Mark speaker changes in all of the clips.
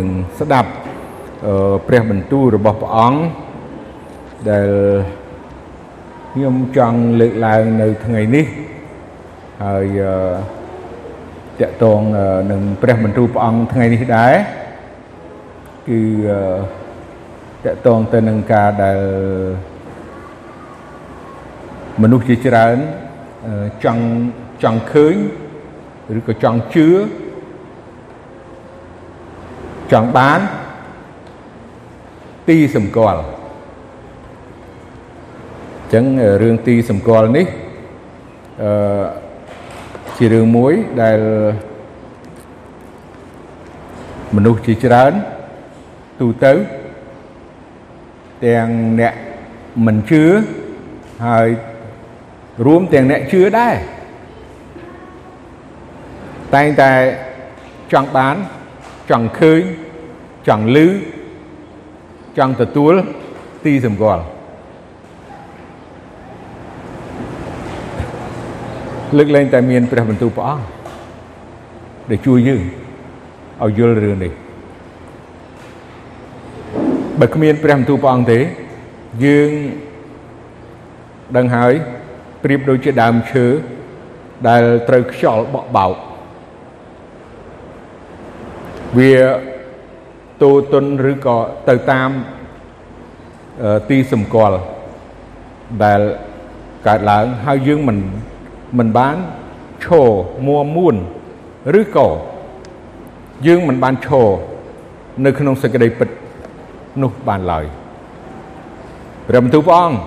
Speaker 1: នឹងស្ដាប់ព្រះបន្ទូលរបស់ព្រះអង្គដែលខ្ញុំចង់លើកឡើងនៅថ្ងៃនេះហើយតកតងនឹងព្រះបន្ទូលព្រះអង្គថ្ងៃនេះដែរគឺតកតងទៅនឹងការដែលមនុស្សជាច្រើនចង់ចង់ឃើញឬក៏ចង់ជឿ ចង់បានទីសម្គាល់អញ្ចឹងរឿងទីសម្គាល់នេះអឺជារឿងមួយដែលមនុស្សជាច្រើនទូទៅទាំងអ្នកមិនជឿហើយរួមទាំងអ្នកជឿដែរតែងតែចង់បានចង់ឃើញ ចង់ឮចង់ទទួលទីសម្គាល់លើកលែងតែមានព្រះបន្ទូលព្រះអង្គដែលជួយយើងឲ្យយល់រឿងនេះបើគ្មានព្រះបន្ទូលព្រះអង្គទេយើងដឹងហើយប្រៀបដូចជាដើមឈើដែលត្រូវខ្យល់បក់បោកវា ទូទុនឬក៏ទៅតាមទីសម្គាល់ដែលកើតឡើងហើយយើងមិនមិនបានឈរមួមួនឬក៏យើងមិនបានឈរនៅក្នុងសេចក្តីពិតនោះបានឡើយព្រះបន្ទូលព្រះអង្គ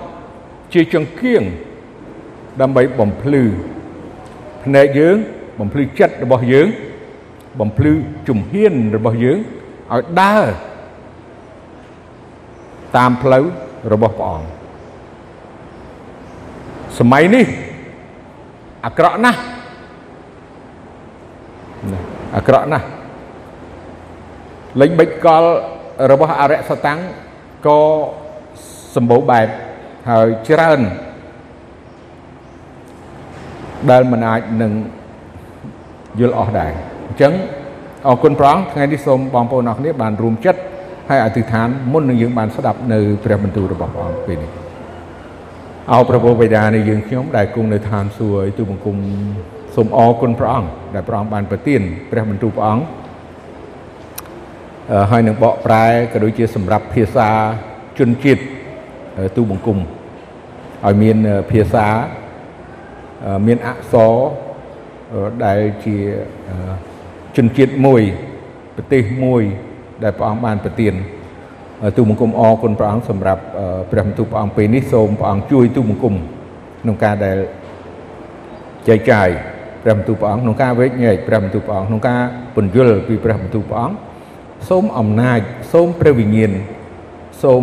Speaker 1: ជាចង្គៀងដើម្បីបំភ្លឺភ្នែកយើងបំភ្លឺចិត្តរបស់យើងបំភ្លឺជំហានរបស់យើង ឲ្យដើរតាមផ្លូវរបស់ព្រះអង្គសម័យនេះអាក្រក់ណាស់អាក្រក់ណាស់លេងបិចកលរបស់អរិយសតាំងក៏សម្បូរបែបហើយច្រើនដែលមិនអាចនឹងយល់អស់ដែរអញ្ចឹង អរគុណព្រះអង្គថ្ងៃនេះសូមបងប្អូនអរគ្នាបានរួមចិត្តហើយអធិដ្ឋានមុននឹងយើងបានស្ដាប់នៅព្រះបន្ទូលរបស់ព្រះអង្គពេលនេះអោព្រះពុទ្ធបិតានៃយើងខ្ញុំដែលគង់នៅឋានសួគ៌ទូបង្គំសូមអរគុណព្រះអង្គដែលព្រះអង្គបានប្រទានព្រះបន្ទូលព្រះអង្គហើយនឹងបកប្រែក៏ដូចជាសម្រាប់ភាសាជនជាតិទូបង្គំឲ្យមានភាសាមានអក្សរដែលជា ជនជាតិមួយប្រទេសមួយ ដែលព្រះអង្គបានប្រទានទូបង្គំអរគុណព្រះអង្គសម្រាប់ព្រះបន្ទូលព្រះអង្គពេលនេះសូមព្រះអង្គជួយទូបង្គំក្នុងការដែលចែកចាយព្រះបន្ទូលព្រះអង្គក្នុងការវេកញែកព្រះបន្ទូលព្រះអង្គក្នុងការពន្យល់ពីព្រះបន្ទូលព្រះអង្គសូមអំណាចសូមព្រះវិញ្ញាណសូម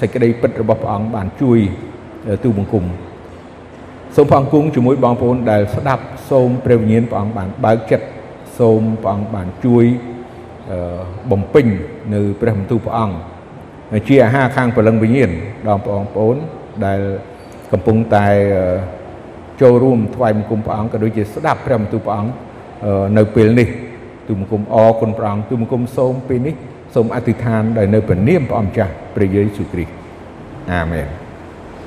Speaker 1: សេចក្តីពិតរបស់ព្រះអង្គបានជួយទូបង្គំសូមព្រះអង្គគង់ជាមួយបងប្អូនដែលស្ដាប់សូមព្រះវិញ្ញាណព្រះអង្គបានបើកចិត្ត សូមព្រះអង្គបានជួយបំពេញនៅព្រះបន្ទូលព្រះអង្គជាអាហារខាងព្រលឹងវិញ្ញាណដល់បងប្អូនដែលកំពុងតែចូលរួមថ្វាយបង្គំព្រះអង្គក៏ដូចជាស្ដាប់ព្រះបន្ទូលព្រះអង្គនៅពេលនេះទូបង្គំអរគុណព្រះអង្គទូបង្គំសូមពេលនេះសូមអធិដ្ឋានដោយនៅព្រះនាមព្រះអង្គចាស់ព្រះយេស៊ូវគ្រីស្ទអាមែន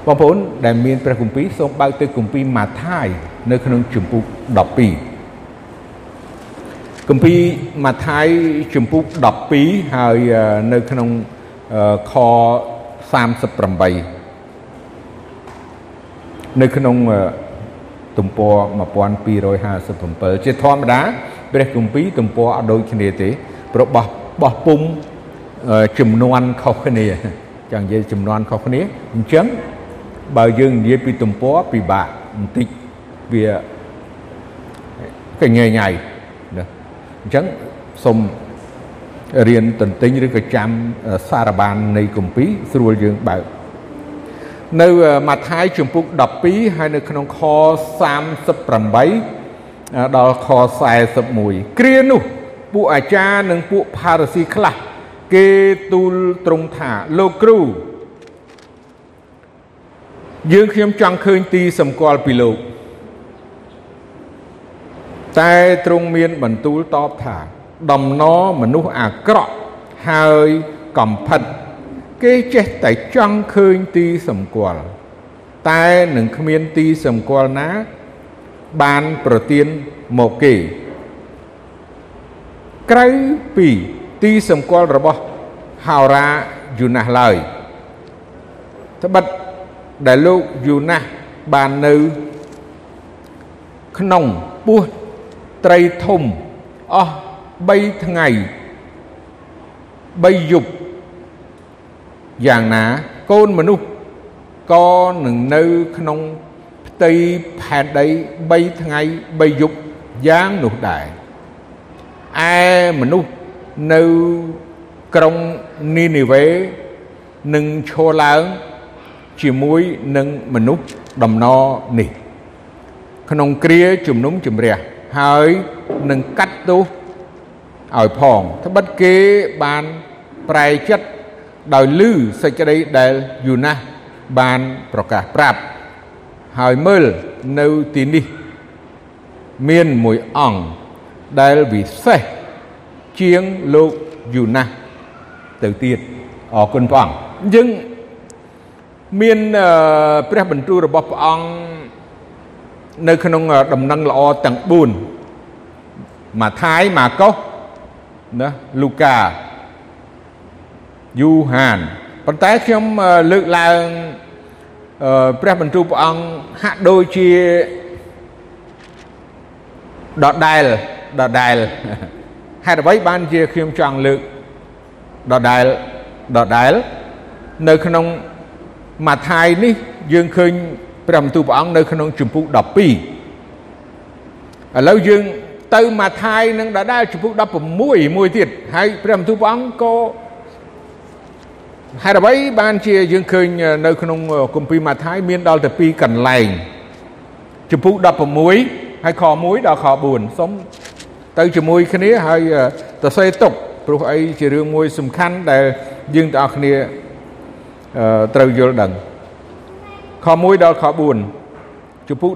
Speaker 1: បងប្អូនដែលមានព្រះគម្ពីរសូមបើកទៅគម្ពីរម៉ាថាយនៅក្នុងជំពូក12 គម្ពីរម៉ាថាយជំពូក12ហើយនៅក្នុងខ38នៅក្នុងទំព័រ1257ជាធម្មតាព្រះគម្ពីរទំព័រអត់ដូចគ្នាទេព្រោះបោះបោះពុំចំនួនខុសគ្នាចង់និយាយចំនួនខុសគ្នាអញ្ចឹងបើយើងនិយាយពីទំព័រពិបាកបន្តិចវាកញ៉ៃញ៉ៃណា អញ្ចឹងសូមរៀនតន្ទិញឬក៏ចាំសារបាននៃគម្ពីរស្រួលយើងបើកនៅម៉ាថាយជំពូក12ហើយនៅក្នុងខ38ដល់ខ41គ្រានោះពួកអាចារ្យនិងពួកផារស៊ីខ្លះគេទូលត្រង់ថាលោកគ្រូយើងខ្ញុំចង់ឃើញទីសម្គាល់ពីលោក តែទ្រង់មានបន្ទូលតបថា ដំណរមនុស្សអាក្រក់ហើយកំផិត គេចេះតែចង់ឃើញទីសម្គាល់តែនឹងគ្មានទីសម្គាល់ណា បានប្រទៀនមកគេ ក្រៅពីទីសម្គាល់របស់ហោរាយូណាស់ឡើយត្បិតដែលលោកយូណាស់បាននៅ ក្នុងពោះ ត្រីធំអស់3ថ្ងៃ3យប់យ៉ាងណាកូនមនុស្សក៏នឹងនៅក្នុងផ្ទៃផែនដី3ថ្ងៃ3យប់យ៉ាងនោះដែរឯមនុស្សនៅក្រុងនីនីវេនឹងឈរឡើងជាមួយនឹងមនុស្សដំណរនេះ ក្នុងគ្រាជំនុំជម្រះ ហើយនឹងកាត់ទោសឲ្យផងត្បិតគេបានប្រែចិត្តដោយលឺសេចក្តីដែលយូណាស់បានប្រកាសប្រាប់ហើយមើលនៅទីនេះមានមួយអង្គដែលវិសេសជាងលោកយូណាស់ទៅទៀតអរគុណព្រះអង្គយើងមានព្រះបន្ទូលរបស់ព្រះអង្គ នៅក្នុងដំណឹងល្អទាំង4ម៉ាថាយម៉ាកុសណាលូកាយូហានប៉ុន្តែខ្ញុំលើកឡើងព្រះបន្ទូលព្រះអង្គហាក់ដូចជាដដែលដដែលហេតុអ្វីបានជាខ្ញុំចង់លើកដដែលដដែលនៅក្នុងម៉ាថាយនេះយើងឃើញ ព្រះបន្ទូលព្រះអង្គនៅក្នុងជំពូក12ឥឡូវយើងទៅម៉ាថាយនឹងដដែលជំពូក16មួយទៀតហើយព្រះបន្ទូលព្រះអង្គក៏ហេតុអ្វីបានជាយើងឃើញនៅក្នុងគម្ពីរម៉ាថាយមានដល់ទៅ2កន្លែងជំពូក16ហើយខ1ដល់ខ4សូមទៅជាមួយគ្នាហើយទៅសេទុកព្រោះអីជារឿងមួយសំខាន់ដែលយើងទាំងអស់គ្នាត្រូវយល់ដឹង ខ1ដល់ខ4ជំពូក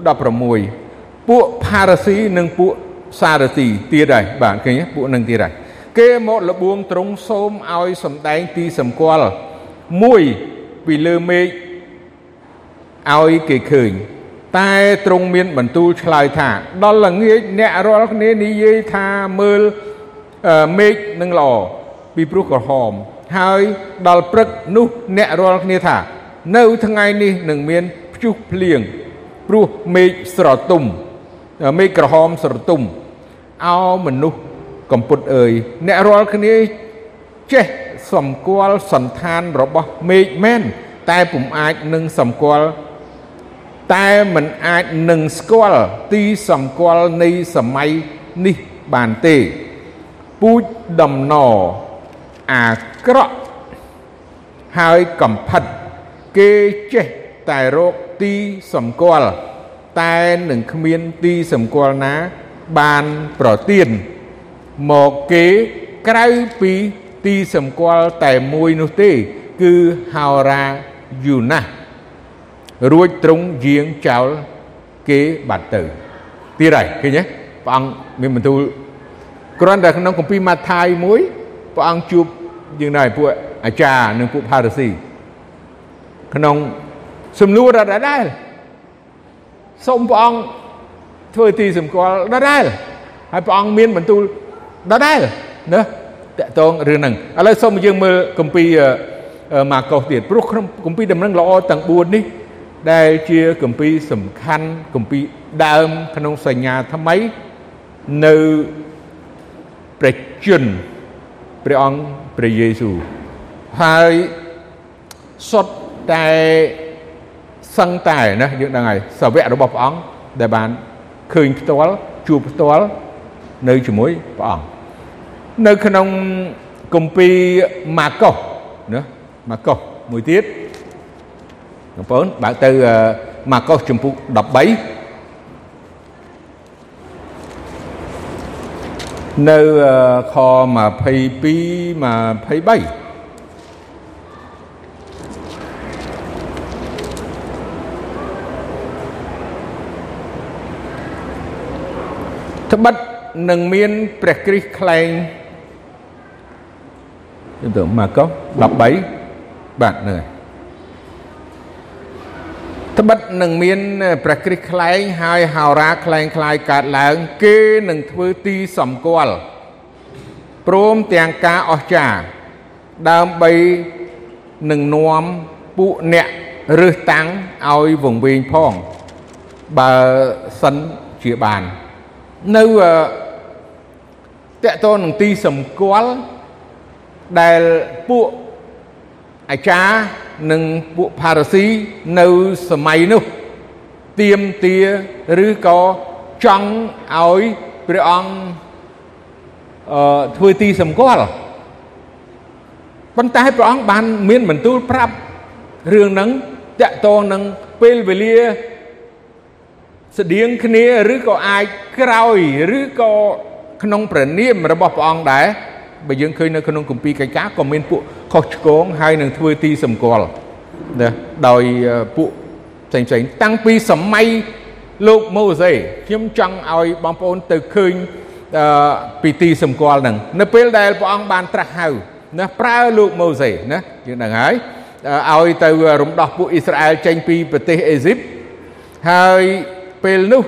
Speaker 1: 16ពួកផារ៉ាស៊ីនិងពួកសារ៉ាទីទៀតហើយបាទឃើញពួកនឹងទៀតហើយគេមកលបួងត្រង់សូមឲ្យសំដែងទីសម្គាល់មួយពីលើមេឃឲ្យគេឃើញតែទ្រង់មានបន្ទូលឆ្លើយថា ដល់ល្ងាចអ្នករាល់គ្នានិយាយថាមើលមេឃនឹងល្អពីព្រោះក្រហម ហើយដល់ព្រឹកនោះអ្នករាល់គ្នាថា នៅថ្ងៃនេះនឹងមានព្យុះភ្លៀងព្រោះមេឃស្រទុំមេឃក្រហមស្រទុំអោមនុស្សកំពុតអើយអ្នករាល់គ្នាចេះសម្គាល់សន្តានរបស់មេឃមែនតែពុំអាចនឹងសម្គាល់តែមិនអាចនឹងស្គាល់ទីសម្គាល់នៃសម័យនេះបានទេពូជដំណអាក្រក់ហើយកំផិត គេចេះតែរកទីសម្គាល់តែនឹងគ្មានទីសម្គាល់ណា បានប្រទៀនមកគេក្រៅពីទីសម្គាល់តែមួយនោះទេ គឺហោរាយូណាស់រួចទ្រង់យាងចោលគេបាត់ទៅទៀតហើយឃើញទេព្រះអង្គមានបន្ទូលគ្រាន់តែក្នុងគម្ពីរម៉ាថាយមួយព្រះអង្គជួបយើងដែរពួកអាចារ្យនិងពួកផារ៉ាស៊ី ក្នុងសំណួរដដែលសូមព្រះអង្គធ្វើទីសម្គាល់ដដែលហើយព្រះអង្គមានបន្ទូលដដែលណាតកតងរឿងហ្នឹងឥឡូវសូមយើងមើលគម្ពីរម៉ាកុសទៀតព្រោះក្នុងគម្ពីរដំណឹងល្អទាំង4នេះដែលជាគម្ពីរសំខាន់គម្ពីរដើមក្នុងសញ្ញាថ្មីនៅព្រះជន្មព្រះអង្គព្រះយេស៊ូវហើយសុទ្ធ តែសឹងតែណាយើងដឹងហើយសាវករបស់ព្រះអង្គដែលបានឃើញផ្ទាល់ជួបផ្ទាល់នៅជាមួយព្រះអង្គនៅក្នុងគម្ពីរម៉ាកុសណាម៉ាកុសមួយទៀតបងប្អូនបើកទៅម៉ាកុសចំពុក13នៅខ22 23 ត្បិតនឹងមានព្រះគ្រីស្ទខ្លែងទៅម៉ាកុស13បាទហ្នឹងហើយត្បិតនឹងមានព្រះគ្រីស្ទខ្លែងហើយហោរាខ្លែងខ្លាយកើតឡើង គេនឹងធ្វើទីសម្គាល់ព្រមទាំងការអស្ចារ្យដើម្បីនឹងនាំពួកអ្នករើសតាំងឲ្យវង្វេងផងបើសិនជាបាន នៅតកតនឹងទីសម្គាល់ដែលពួកអាចារ្យនិងពួកផារ៉ាស៊ីនៅសម័យនោះទៀមទាឬក៏ចង់ឲ្យព្រះអង្គអឺធ្វើទីសម្គាល់ប៉ុន្តែព្រះអង្គបានមានបន្ទូលប្រាប់រឿងហ្នឹងតកតងនឹងពេលវេលា ស្តៀងគ្នាឬក៏អាចក្រោយឬក៏ក្នុងព្រះនាមរបស់ព្រះអង្គដែរបើយើងឃើញនៅក្នុងគម្ពីរកិច្ចការក៏មានពួកខុសឆ្គងហើយនឹងធ្វើទីសម្គាល់ណាដោយពួកផ្សេងផ្សេងតាំងពីសម័យលោកម៉ូសេខ្ញុំចង់ឲ្យបងប្អូនទៅឃើញអឺពីទីសម្គាល់ហ្នឹងនៅពេលដែលព្រះអង្គបានត្រាស់ហៅណាប្រើលោកម៉ូសេណាយើងដឹងហើយឲ្យទៅរំដោះពួកអ៊ីស្រាអែលចេញពីប្រទេសអេស៊ីបហើយ ពេលនោះ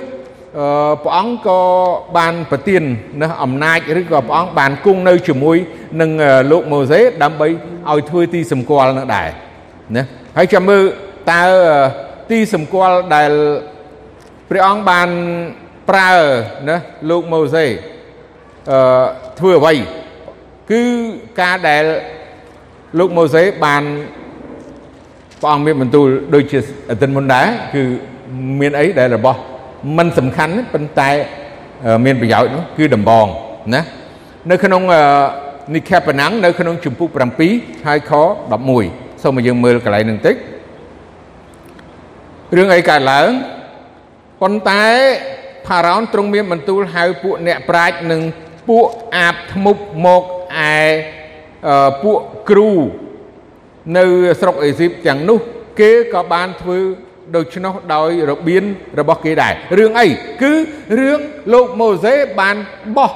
Speaker 1: ព្រះអង្គក៏បានប្រទានណាអំណាចឬក៏ព្រះអង្គបានគង់នៅជាមួយនឹងលោកម៉ូសេដើម្បីឲ្យធ្វើទីសម្គាល់នោះដែរណាហើយចាំមើលតើទីសម្គាល់ដែលព្រះអង្គបានប្រើណាលោកម៉ូសេអឺធ្វើអ្វីគឺការដែលលោកម៉ូសេបានព្រះអង្គមានបន្ទូលដូចជាអតិនមុនដែរគឺ មានអីដែលរបស់มันសំខាន់ប៉ុន្តែមានប្រយោជន៍នោះគឺដំបងណានៅក្នុងនិខេបណាំងនៅក្នុងជំពូក7ហើយខ11សូមឲ្យយើងមើលកន្លែងនឹងតិចរឿងអីកើតឡើងប៉ុន្តែផារ៉ោនទ្រង់មានបន្ទូលហៅពួកអ្នកប្រាជ្ញនិងពួកអាបធ្មប់មកឯពួកគ្រូនៅស្រុកអេស៊ីបទាំងនោះ គេក៏បានធ្វើ ដូច្នោះដោយរបៀនរបស់គេដែររឿងអីគឺរឿងលោកម៉ូសេបានបោះ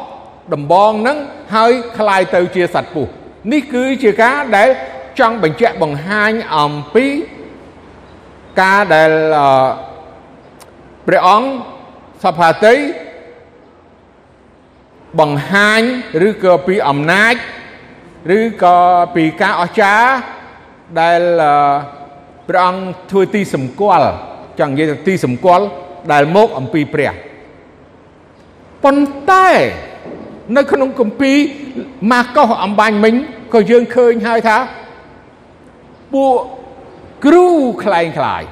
Speaker 1: ដំបងហ្នឹងហើយคลายទៅជាសត្វពស់នេះគឺជាការដែលចង់បញ្ជាក់បង្ហាញអំពីការដែលព្រះអង្គសភាតីបង្ហាញឬក៏ពីអំណាចឬក៏ពីការអស្ចារ្យដែល ព្រះអង្គធ្វើទីសម្គាល់ចង់និយាយទីសម្គាល់ដែលមកអំពីព្រះប៉ុន្តែនៅក្នុងគម្ពីរម៉ាកុសអំបញ្ញមិញក៏យើងឃើញហើយថាពួកគ្រូខ្លែងខ្លាយ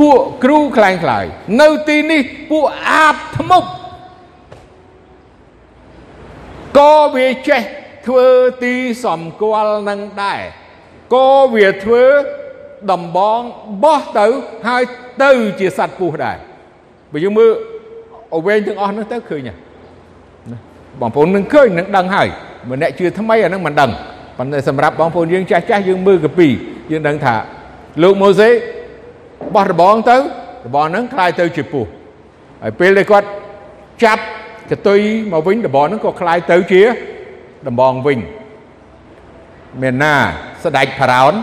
Speaker 1: ពួកគ្រូខ្លែងខ្លាយនៅទីនេះពួកអាបធ្មប់ក៏វាចេះធ្វើទីសម្គាល់នឹងដែរ ក៏វាធ្វើដំបងបោះទៅហើយទៅជាសត្វពស់ដែរបើយើងមើលអវែងទាំងអស់នោះទៅឃើញណាបងប្អូននឹងឃើញនឹងដឹងហើយម្នាក់ជឿថ្មីអានឹងមិនដឹងប៉ុន្តែសម្រាប់បងប្អូនយើងចាស់ចាស់យើងមើលកាពីយើងដឹងថាលោកម៉ូសេបោះរបងទៅរបងហ្នឹងคล้ายទៅជាពស់ហើយពេលដែលគាត់ចាប់កតុយមកវិញរបងហ្នឹងក៏คล้ายទៅជាដំបងវិញ មានណាស្ដេចផារ៉ោន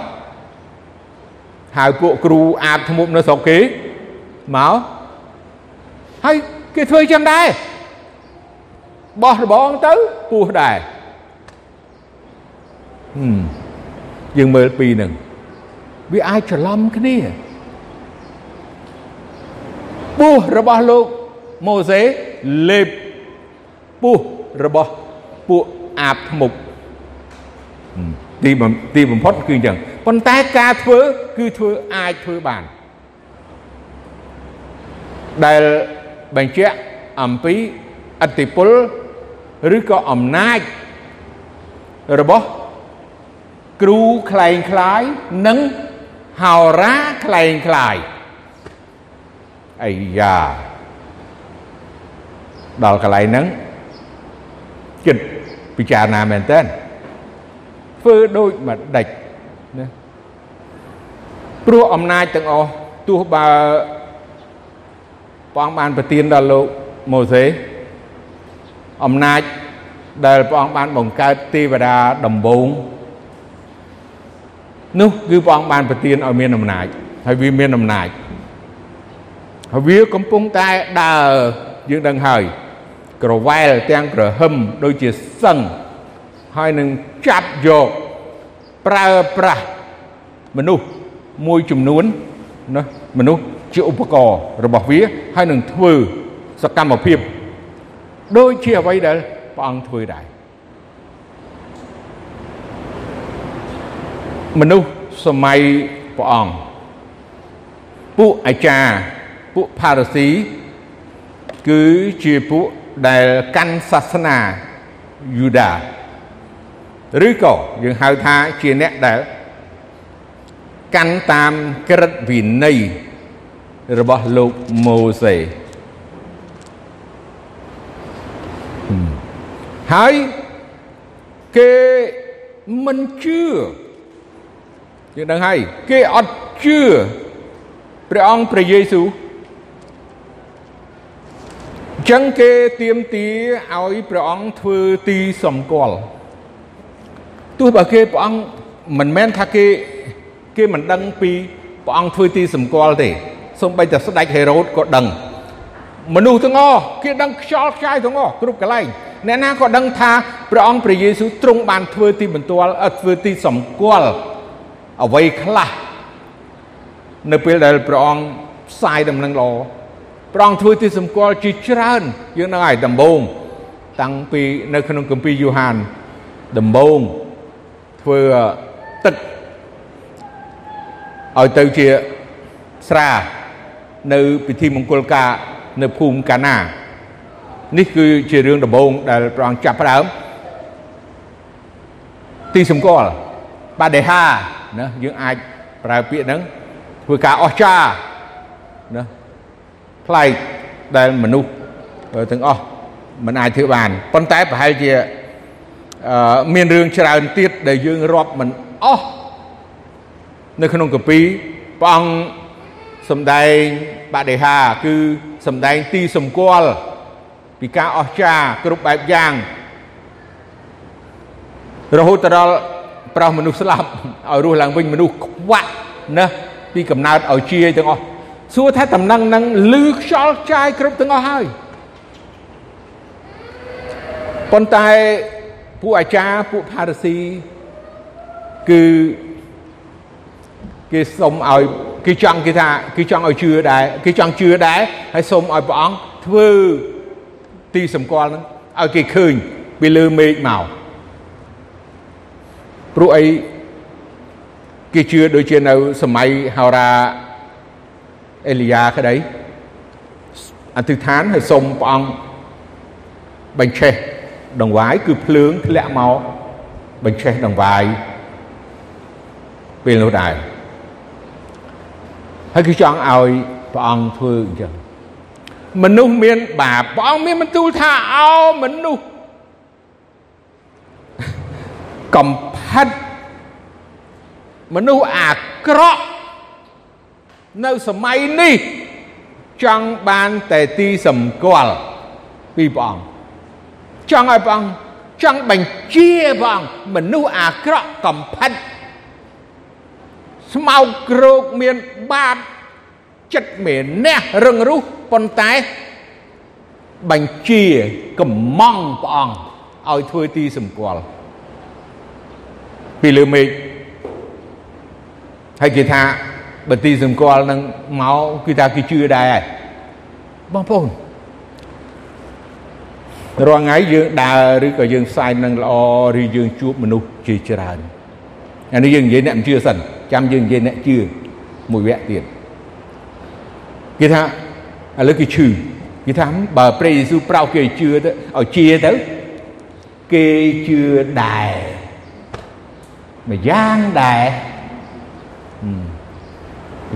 Speaker 1: ហៅពួកគ្រូអាបធ្មប់នៅស្រុកគេមកហើយគេធ្វើចឹងដែរបោះរបងទៅពោះដែរហឹមយើងមើលពីនឹងវាអាចច្រឡំគ្នាពោះរបស់លោកម៉ូសេលេបពោះរបស់ពួកអាបធ្មប់ ទីទីបំផុតគឺអញ្ចឹងប៉ុន្តែការធ្វើគឺធ្វើអាចធ្វើបាន ដែលបញ្ជាក់អំពីអតិពលឬក៏អំណាចរបស់គ្រូខ្លែងខ្លាយនិងហោរាខ្លែងខ្លាយអាយ៉ាដល់កន្លែងហ្នឹងចិត្តពិចារណាមែនតើ ធ្វើដូចម្ដេចណាព្រោះអំណាចទាំងអស់ទោះបើព្រះអង្គបានប្រទានដល់លោកម៉ូសេអំណាចដែលព្រះអង្គបានបង្កើតទេវតាដំបូងនោះគឺព្រះអង្គបានប្រទានឲ្យមានអំណាចហើយវាមានអំណាចហើយវាកំពុងតែដើរយើងដឹងហើយក្រវ៉ែលទាំងក្រហឹមដូចជាសឹង ហើយនឹងចាប់យកប្រើប្រាស់មនុស្សមួយចំនួនណាមនុស្សជាឧបករណ៍របស់វាហើយនឹងធ្វើសកម្មភាពដូចជាអ្វីដែលព្រះអង្គធ្វើដែរមនុស្សសម័យព្រះអង្គពួកអាចារ្យពួកផារស៊ីគឺជាពួកដែលកាន់សាសនាយូដា ឬក៏យើងហៅថាជាអ្នកដែលកាន់តាមក្រឹតវិន័យរបស់លោកម៉ូសេហើយគេមិនជឿយើងដឹងហើយគេអត់ជឿព្រះអង្គព្រះយេស៊ូវចឹងគេទៀមទាឲ្យព្រះអង្គធ្វើទីសម្គាល់ ទោះបើគេព្រះអង្គមិនមែនថាគេគេមិនដឹងពីព្រះអង្គធ្វើទីសម្គាល់ទេសូម្បីតែស្ដេចហេរ៉ូតក៏ដឹងមនុស្សទាំងអស់គេដឹងខ្យល់ខ្ចាយទាំងអស់គ្រប់កន្លែងអ្នកណាក៏ដឹងថាព្រះអង្គព្រះយេស៊ូវទ្រង់បានធ្វើទីបន្ទាល់ធ្វើទីសម្គាល់អ្វីខ្លះនៅពេលដែលព្រះអង្គផ្សាយដំណឹងល្អព្រះអង្គធ្វើទីសម្គាល់ជាច្រើនយើងនឹងឲ្យដំបូងតាំងពីនៅក្នុងគម្ពីរយូហានដំបូង ធ្វើទឹកឲ្យទៅជាស្រានៅពិធីមង្គលការនៅភូមិកាណានេះគឺជារឿងដំបូងដែលព្រះអង្គចាប់ផ្ដើមទីសម្គាល់បដិហាណាយើងអាចប្រើពាក្យហ្នឹងធ្វើការអស្ចារ្យណាប្លែកដែលមនុស្សទាំងអស់មិនអាចធ្វើបានប៉ុន្តែប្រហែលជា មានរឿងច្រើនទៀតដែលយើងរាប់មិនអស់នៅក្នុងកាពីព្រះអង្គសំដែងបដិហាគឺសំដែងទីសម្គាល់ពីការអស្ចារ្យគ្រប់បែបយ៉ាងរហូតដល់ប្រោសមនុស្សស្លាប់ឲ្យរស់ឡើងវិញមនុស្សខ្វាក់ណាពីកំណើតឲ្យជាយទាំងអស់សួរថាតំណែងនឹងលឺខ្យល់ចាយគ្រប់ទាំងអស់ហើយប៉ុន្តែ ពួកអាចារ្យពួកផារស៊ីគឺគេសុំឲ្យគេចង់គេថាគេចង់ឲ្យជឿដែរគេចង់ជឿដែរហើយសូមឲ្យព្រះអង្គធ្វើទីសម្គាល់ហ្នឹងឲ្យគេឃើញពីលើមេឃមកព្រោះអីគេជឿដូចជានៅសម័យហោរាអេលីយ៉ាក្តីអធិដ្ឋានឲ្យសូមព្រះអង្គបញ្ឆេះ ដង្វាយគឺភ្លើងធ្លាក់មកបញ្ឆេះដង្វាយពេលនោះដែរហើយគឺចង់ឲ្យព្រះអង្គធ្វើអញ្ចឹងមនុស្សមានបាបព្រះអង្គមានបន្ទូលថាអោមនុស្សកំផិតមនុស្សអាក្រក់នៅសម័យនេះចង់បានតែទីសម្គាល់ពីព្រះអង្គ ចង់ឲ្យព្រះអង្គចង់បញ្ជាព្រះអង្គមនុស្សអាក្រក់កំផិតស្មោកគ្រោកមានបាបចិត្តមេនះរឹងរូសប៉ុន្តែបញ្ជាកំងព្រះអង្គឲ្យធ្វើទីសម្គាល់ពីលើមេឃហើយគេថាបើទីសម្គាល់នឹងមកគឺថាគេជឿដែរបងប្អូន រាល់ថ្ងៃយើងដើរឬក៏យើងផ្សាយនឹងល្អឬយើងជួបមនុស្សជាច្រើនអានេះយើងនិយាយអ្នកមិនជឿសិនចាំយើងនិយាយអ្នកជឿមួយវគ្គទៀតគេថាឥឡូវគេឈឺគេថាបើព្រះយេស៊ូវប្រោសគេជឿទៅឲ្យជាទៅគេជឿដែរម្យ៉ាងដែរ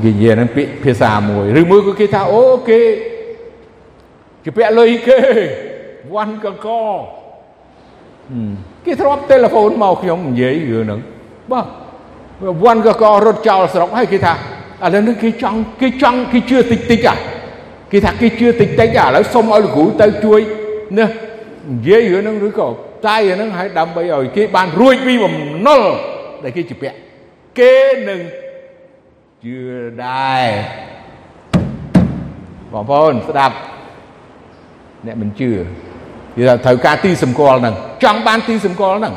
Speaker 1: គេនិយាយហ្នឹងពាក្យភាសាមួយឬមួយក៏គេថាអូគេគេពាក់លុយគេ វ៉ាន់កកគេធ្លាប់ទូរស័ព្ទមកខ្ញុំនិយាយរឿងហ្នឹងបាទវ៉ាន់កករត់ចោលស្រុកហើយគេថាឥឡូវនេះគេចង់គេចង់គេជឿតិចតិចអាគេថាគេជឿតិចតិចឥឡូវសុំឲ្យលោកគ្រូទៅជួយណានិយាយរឿងហ្នឹងឬក៏តាយអាហ្នឹងហើយដើម្បីឲ្យគេបានរួចពីបំណុលដែលគេជាពាក់គេនឹងជឿដែរបងប្អូនស្ដាប់អ្នកមិនជឿ និយាយថាត្រូវការទីសម្គាល់ហ្នឹងចង់បានទីសម្គាល់ហ្នឹង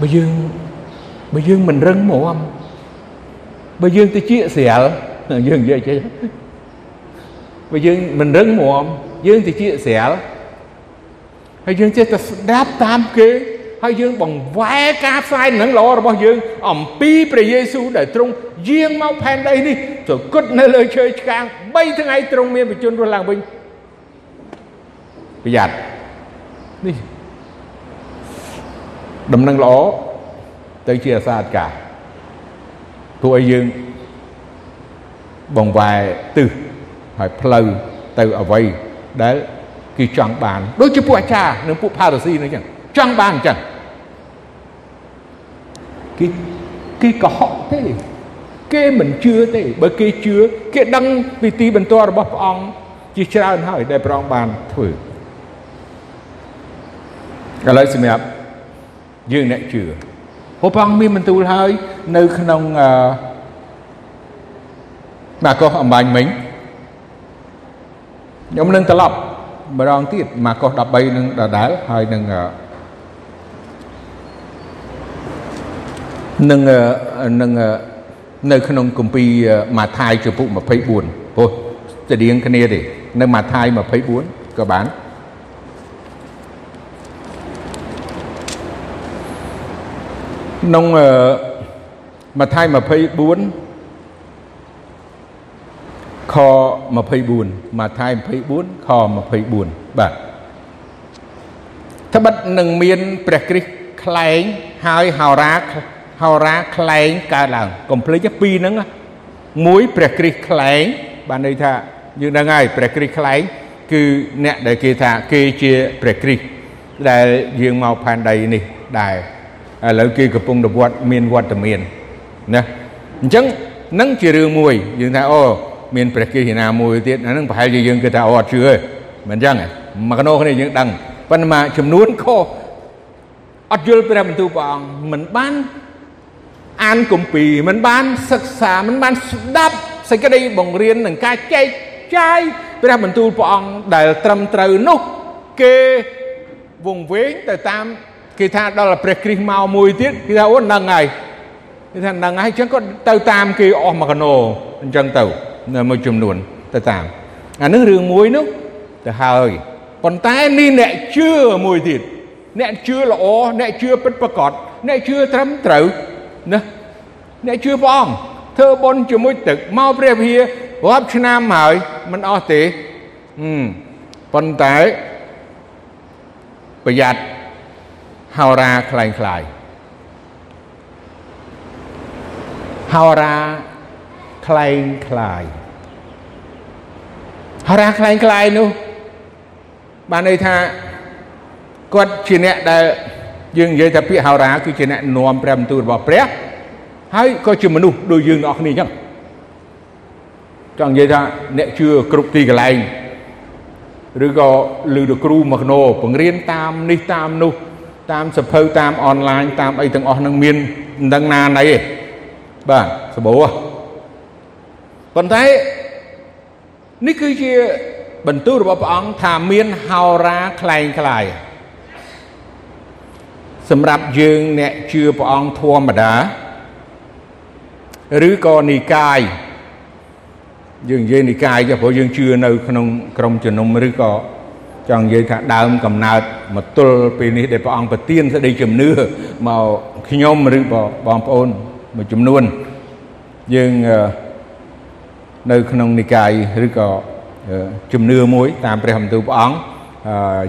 Speaker 1: បើយើងបើយើងមិនរឹងមាំបើយើងទៅជាស្រាលយើងនិយាយចេះបើយើងមិនរឹងមាំយើងទៅជាស្រាលហើយយើងចេះតែស្ដាប់តាមគេហើយយើងបង្វែរការផ្សាយនឹងល្អរបស់យើង អំពីព្រះយេស៊ូវដែលទ្រង់យាងមកផែនដីនេះទៅគត់នៅលើឈើឆ្កាង3ថ្ងៃទ្រង់មានបញ្ជនរស់ឡើងវិញ ប្រយ័ត្ននេះដំណឹងល្អទៅជាអាសាអកាព្រោះឲ្យយើងបង្វែរទិសហើយផ្លូវទៅអ្វីដែលគេចង់បានដូចជាពួកអាចារ្យនិងពួកផារ៉ាស៊ីនឹងចឹងចង់បានអញ្ចឹងគេគេកុហកទេគេមិនជឿទេបើគេជឿគេដឹងពីទីបន្ទាល់របស់ព្រះអង្គជាច្រើនហើយដែលព្រះអង្គបានធ្វើ ឥឡូវសម្រាប់យើងអ្នកជឿព្រះអង្គមានបន្ទូលហើយនៅក្នុងអឺម៉ាកុសអំបញ្ញមិញខ្ញុំនឹងត្រឡប់ម្ដងទៀតម៉ាកុស13នឹងដដែលហើយនឹងនឹងនឹងនៅក្នុងគម្ពីរម៉ាថាយចំពុក24ព្រោះស្តៀងគ្នាទេនៅម៉ាថាយ24ក៏បាន ក្នុងម៉ាថាយ24ខ24ម៉ាថាយ24ខ24បាទត្បិតនឹងមានព្រះគ្រីស្ទខ្លែងហើយហោរាហោរាខ្លែងកើតឡើងកុំភ្លេចពីរហ្នឹងមួយព្រះគ្រីស្ទខ្លែងបានន័យថាយើងដឹងហើយព្រះគ្រីស្ទខ្លែងគឺអ្នកដែលគេថាគេជាព្រះគ្រីស្ទដែលយើងមកផែនដីនេះដែរ ឥឡូវគេកំពុងទៅវត្តមានវត្តមានណាអញ្ចឹងនឹងជារឿងមួយយើងថាអូមានព្រះគ្រីស្ទណាមួយទៀតអានឹងប្រហែលជាយើងគិតថាអូអត់ជឿទេមិនអញ្ចឹងមកកណោគ្នាយើងដឹងប៉ុន្តែចំនួនខុសអត់យល់ព្រះបន្ទូលព្រះអង្គមិនបានអានគម្ពីរមិនបានសិក្សាមិនបានស្ដាប់សេចក្តីបង្រៀននឹងការចែកចាយព្រះបន្ទូលព្រះអង្គដែលត្រឹមត្រូវនោះ គេវង្វេងទៅតាម គេថាដល់ព្រះគ្រីស្ទមកមួយទៀតគេថាអូហ្នឹងហើយគេថាហ្នឹងហើយអញ្ចឹងក៏ទៅតាមគេអស់មកកណោអញ្ចឹងទៅមួយចំនួនទៅតាមអានឹងរឿងមួយនោះទៅហើយប៉ុន្តែនេះអ្នកជឿមួយទៀតអ្នកជឿល្អអ្នកជឿពិតប្រាកដអ្នកជឿត្រឹមត្រូវណាអ្នកជឿព្រះអង្គធ្វើបុណ្យជាមួយទឹកមកព្រះវិហាររាប់ឆ្នាំហើយមិនអស់ទេប៉ុន្តែប្រយ័ត្ន ហោរាคล้ายคล้ายហោរាคล้ายคล้ายហោរាคล้ายคล้ายនោះបានន័យថាគាត់ជាអ្នកដែលយើងនិយាយថាពាក្យហោរាគឺជាអ្នកនាំព្រះបន្ទូលរបស់ព្រះហើយក៏ជាមនុស្សដូចយើងអ្នកគ្នាអញ្ចឹងចង់និយាយថាអ្នកជឿគ្រប់ទីកន្លែងឬក៏ឮទៅគ្រូមកណោបង្រៀនតាមនេះតាមនោះ តាមសភៅតាមអនឡាញតាមអីទាំងអស់ហ្នឹងមានមិនដឹងណាណីទេបាទសបោប៉ុន្តែនេះគឺជាបន្ទូលរបស់ព្រះអង្គថាមានហោរាคล้ายคล้ายសម្រាប់យើងអ្នកជឿព្រះអង្គធម្មតាឬក៏និកាយយើងនិយាយនិកាយចុះព្រោះយើងជឿនៅក្នុងក្រុមជំនុំឬក៏ ចង់និយាយថាដើមកំណើតមកទល់ពេលនេះដែលព្រះអង្គប្រទានសេចក្តីជំនឿមកខ្ញុំឬបងប្អូនមួយចំនួនយើងនៅក្នុងនិកាយឬក៏ជំនឿមួយ តាមព្រះបន្ទូលព្រះអង្គ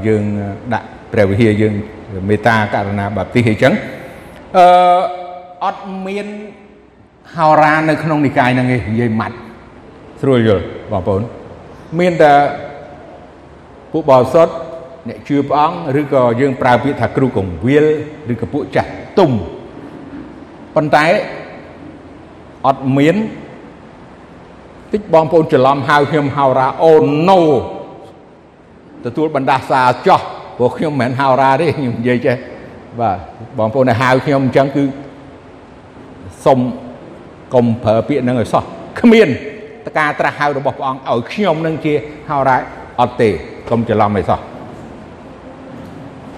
Speaker 1: យើងដាក់ព្រះវិហារយើងមេត្តាករណាបាទីសអញ្ចឹងអឺអត់មានហោរានៅក្នុងនិកាយហ្នឹងឯងនិយាយម៉ាត់ស្រួលយល់បងប្អូនមានតែ ពួកបរិសុទ្ធអ្នកជឿព្រះអង្គឬក៏យើងប្រើពាក្យថាគ្រូកងវិលឬក៏ពួកចាស់ទុំប៉ុន្តែអត់មានតិចបងប្អូនច្រឡំហៅខ្ញុំហៅរ៉ាអូណូទទួលបណ្ដាសាចោះព្រោះខ្ញុំមិនមែនហៅរ៉ាទេខ្ញុំនិយាយចេះបាទបងប្អូនដែលហៅខ្ញុំអញ្ចឹងគឺសុំកុំប្រើពាក្យហ្នឹងឲ្យសោះគ្មានតការត្រាស់ហៅរបស់ព្រះអង្គឲ្យខ្ញុំនឹងជាហៅរ៉ាអត់ទេ កុំច្រឡំឲ្យសោះ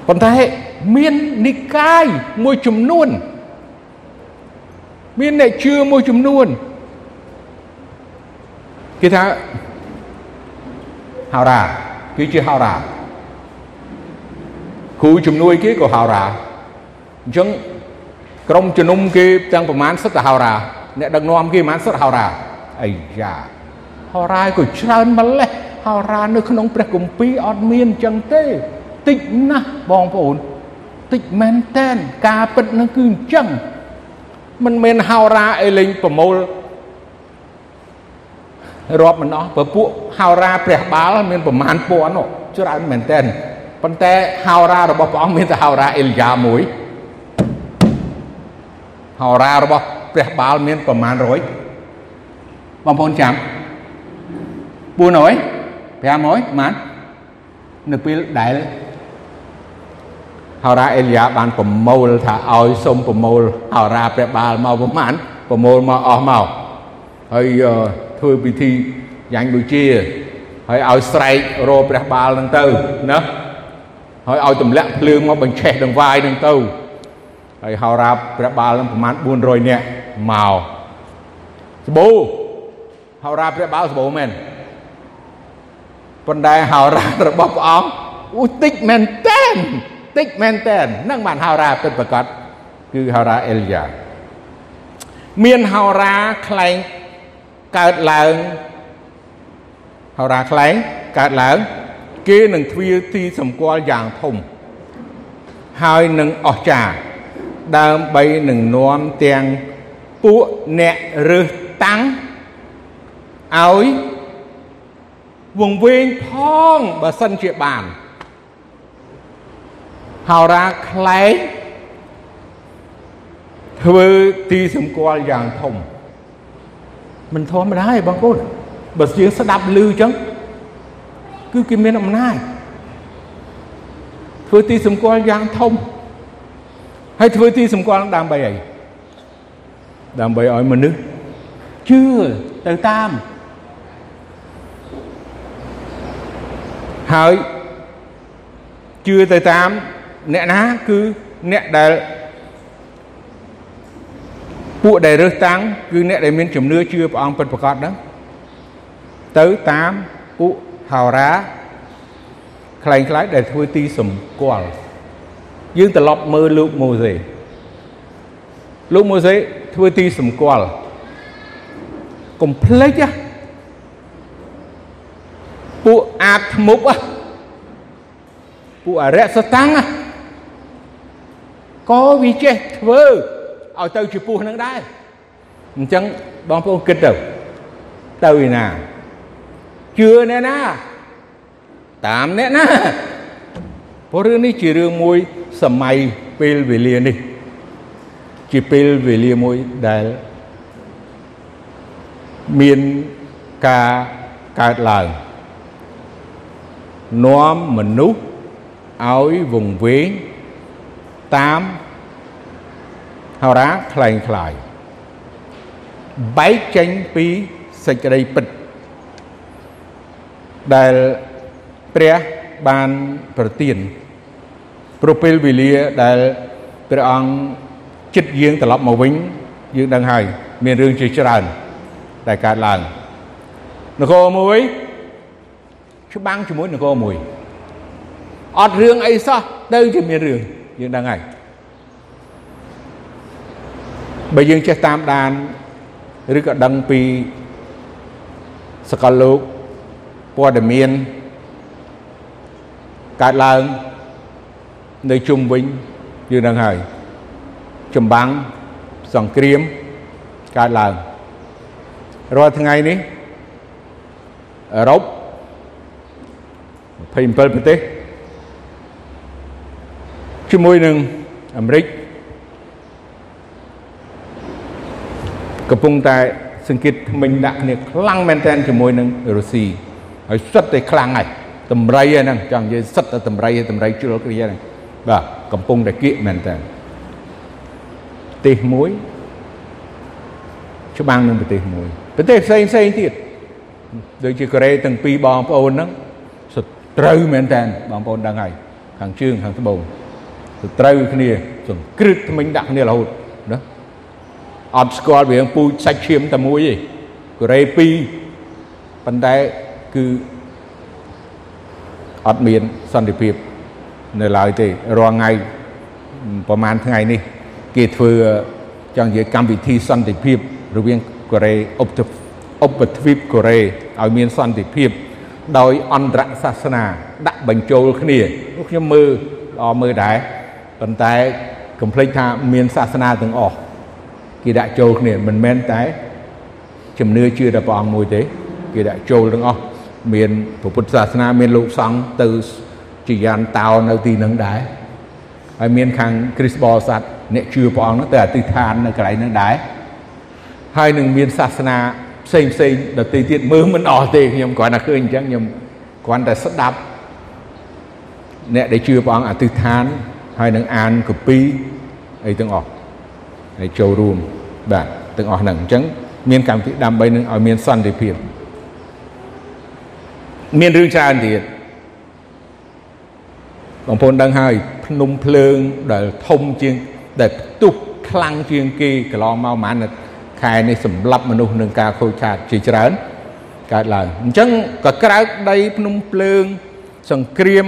Speaker 1: ប៉ុន្តែមាននិកាយមួយចំនួន មានអ្នកជឿមួយចំនួនគេថាហៅរ៉ាគឺជាហៅរ៉ាគ្រូជំនួយគេក៏ហៅរ៉ាអញ្ចឹងក្រុមជំនុំគេទាំងប្រមាណសិតទៅហៅរ៉ាអ្នកដឹកនាំគេប្រមាណសិតហៅរ៉ាអាយ៉ាហៅរ៉ាក៏ច្រើនម្លេះ ហៅរ៉ានៅក្នុងព្រះគម្ពីរអត់មានអញ្ចឹងទេតិចណាស់បងប្អូនតិចមែនតែនការពិតនឹងគឺអញ្ចឹងមិនមែនហៅរ៉ាអីលេងប្រមូលរាប់មិនអស់ព្រោះពួកហៅរ៉ាព្រះបាលមានប្រមាណពាន់ច្រើនមែនតែនប៉ុន្តែហៅរ៉ារបស់ព្រះអង្គមានតែហៅរ៉ាអេលយ៉ាមួយហៅរ៉ារបស់ព្រះបាលមានប្រមាណ100បងប្អូនចាំ400 500ម៉ាននៅពេលដែលហោរាអេលីយ៉ាបានប្រមូលថាឲ្យសុំប្រមូលហោរាព្រះបាលមកប្រមាណប្រមូលមកអស់មកហើយធ្វើពិធីយ៉ាងដូចជាហើយឲ្យស្រែករព្រះបាលនឹងទៅណាហើយឲ្យទម្លាក់ភ្លើងមកបញ្ឆេះដង្វាយនឹងទៅហើយហោរាព្រះបាលនឹងប្រមាណ400នាក់មកសបូហោរាព្រះបាលសបូមែន ប៉ុន្តែហោរារបស់ព្រះអង្គអូតិចមែនតែនតិចមែនតែននឹងបានហោរាពិតប្រកបគឺហោរាអេលយ៉ាមានហោរាខ្លែងកើតឡើងហោរាខ្លែងកើតឡើងគេនឹងទ្វាទីសម្គាល់យ៉ាងធំហើយនឹងអស្ចារ្យដើម្បីនឹងនាំទាំងពួកអ្នករើសតាំងឲ្យ វង្វេងផងបើសិនជាបានហោរាខ្លែងធ្វើទីសម្គាល់យ៉ាងធំមិនធម្មតាទេបងប្អូនបើជាងស្ដាប់ឮអញ្ចឹងគឺគេមានអំណាចធ្វើទីសម្គាល់យ៉ាងធំហើយធ្វើទីសម្គាល់ដើម្បីអីដើម្បីឲ្យមនុស្សជឿទៅតាម ហើយជឿទៅតាមអ្នកណាគឺអ្នកដែលពួកដែលរើសតាំងគឺអ្នកដែលមានជំនឿជឿព្រះអង្គពិតប្រាកដហ្នឹងទៅតាមពួកហោរាខ្លែងខ្លាយដែលធ្វើទីសម្គាល់យើងត្រឡប់មើលលោកម៉ូសេលោកម៉ូសេធ្វើទីសម្គាល់កុំភ្លេចណាពួក អាតធ្មប់ពួកអរិយសតាំងក៏វាចេះធ្វើឲ្យទៅជាពោះនឹងដែរអញ្ចឹងបងប្អូនគិតទៅទៅឯណាជឿអ្នកណា តាមអ្នកណាព្រោះរឿងនេះជារឿងមួយសម័យពេលវេលានេះ ជាពេលវេលាមួយដែលមានការកើតឡើង នាំមនុស្សឲ្យវង្វេងតាមហោរាคล้ายคล้ายបែកចេញពីសេចក្តីពិតដែលព្រះបានប្រទានប្រពេលវេលាដែលព្រះអង្គចិត្តយើងត្រឡប់មកវិញយើងដឹងហើយមានរឿងជាច្រើនដែលកើតឡើងនគរមួយ ច្បាំងជាមួយនគរមួយអត់រឿងអីសោះទៅជាមានរឿងយើងដឹងហើយបើយើងចេះតាមដានឬក៏ដឹងពីសកលលោកព័ត៌មានកើតឡើងនៅជុំវិញយើងដឹងហើយចម្បាំងសង្គ្រាមកើតឡើងរាល់ថ្ងៃនេះអឺរ៉ុប 27ប្រទេសជាមួយនឹងអាមេរិកកំពុងតែសង្កេតថ្មិញដាក់គ្នាខ្លាំងមែនទែនជាមួយនឹងរុស្ស៊ីហើយសុទ្ធតែខ្លាំងហើយតម្រៃហ្នឹងចង់និយាយសិតតែតម្រៃតម្រៃជ្រុលគ្រាហ្នឹងបាទកំពុងតែគៀកមែនតើប្រទេសមួយច្បាំងនឹងប្រទេសមួយប្រទេសផ្សេងផ្សេងទៀតដូចជាកូរ៉េទាំងពីរបងប្អូនហ្នឹងស ត្រូវមែនតើបងប្អូនដឹងហើយខាងជើងខាងត្បូងសត្រូវគ្នាសង្គ្រឹតថ្មិញដាក់គ្នារហូតណាអត់ស្គាល់វាងពូជសាច់ឈាមតែមួយទេកូរ៉េ2ប៉ុន្តែគឺអត់មានសន្តិភាពនៅឡើយទេរាល់ថ្ងៃប្រហែលថ្ងៃនេះ គេធ្វើចង់និយាយកម្មវិធីសន្តិភាពរវាងកូរ៉េឧបឧបទ្វីបកូរ៉េឲ្យមានសន្តិភាព ដោយអន្តរសាសនា ដាក់បញ្ចូលគ្នាខ្ញុំមើលល្អមើលដែរប៉ុន្តែកុំភ្លេចថាមានសាសនាទាំងអស់គេដាក់ចូលគ្នាមិនមែនតែជំនឿជឿតែព្រះអង្គមួយទេគេដាក់ចូលទាំងអស់មានពុទ្ធសាសនាមានលោកសង្ឃទៅជាយានតោនៅទីនឹងដែរហើយមានខាងគ្រីស្ទបរិស័ទអ្នកជឿព្រះអង្គទៅអធិដ្ឋាននៅកន្លែងនឹងដែរហើយនឹងមានសាសនា ផ្សេងផ្សេងដទៃទៀតមើលមិនអស់ទេខ្ញុំគ្រាន់តែឃើញអញ្ចឹងខ្ញុំគ្រាន់តែស្ដាប់អ្នកដែលជឿព្រះអង្គអធិដ្ឋានហើយនឹងអានកពីអីទាំងអស់ហើយចូលរួមបាទទាំងអស់ហ្នឹងអញ្ចឹងមានកម្មវិធីដើម្បីនឹងឲ្យមានសន្តិភាពមានរឿងច្រើនទៀតបងប្អូនដឹងហើយភ្នំភ្លើងដែលធំជាងដែលផ្ទុះខ្លាំងជាងគេកន្លងមកប្រហែល ខែនេះសម្លាប់មនុស្សនឹងការខូចខាតជាច្រើនកើតឡើងអញ្ចឹងក៏ក្រៅដីភ្នំភ្លើងសង្គ្រាម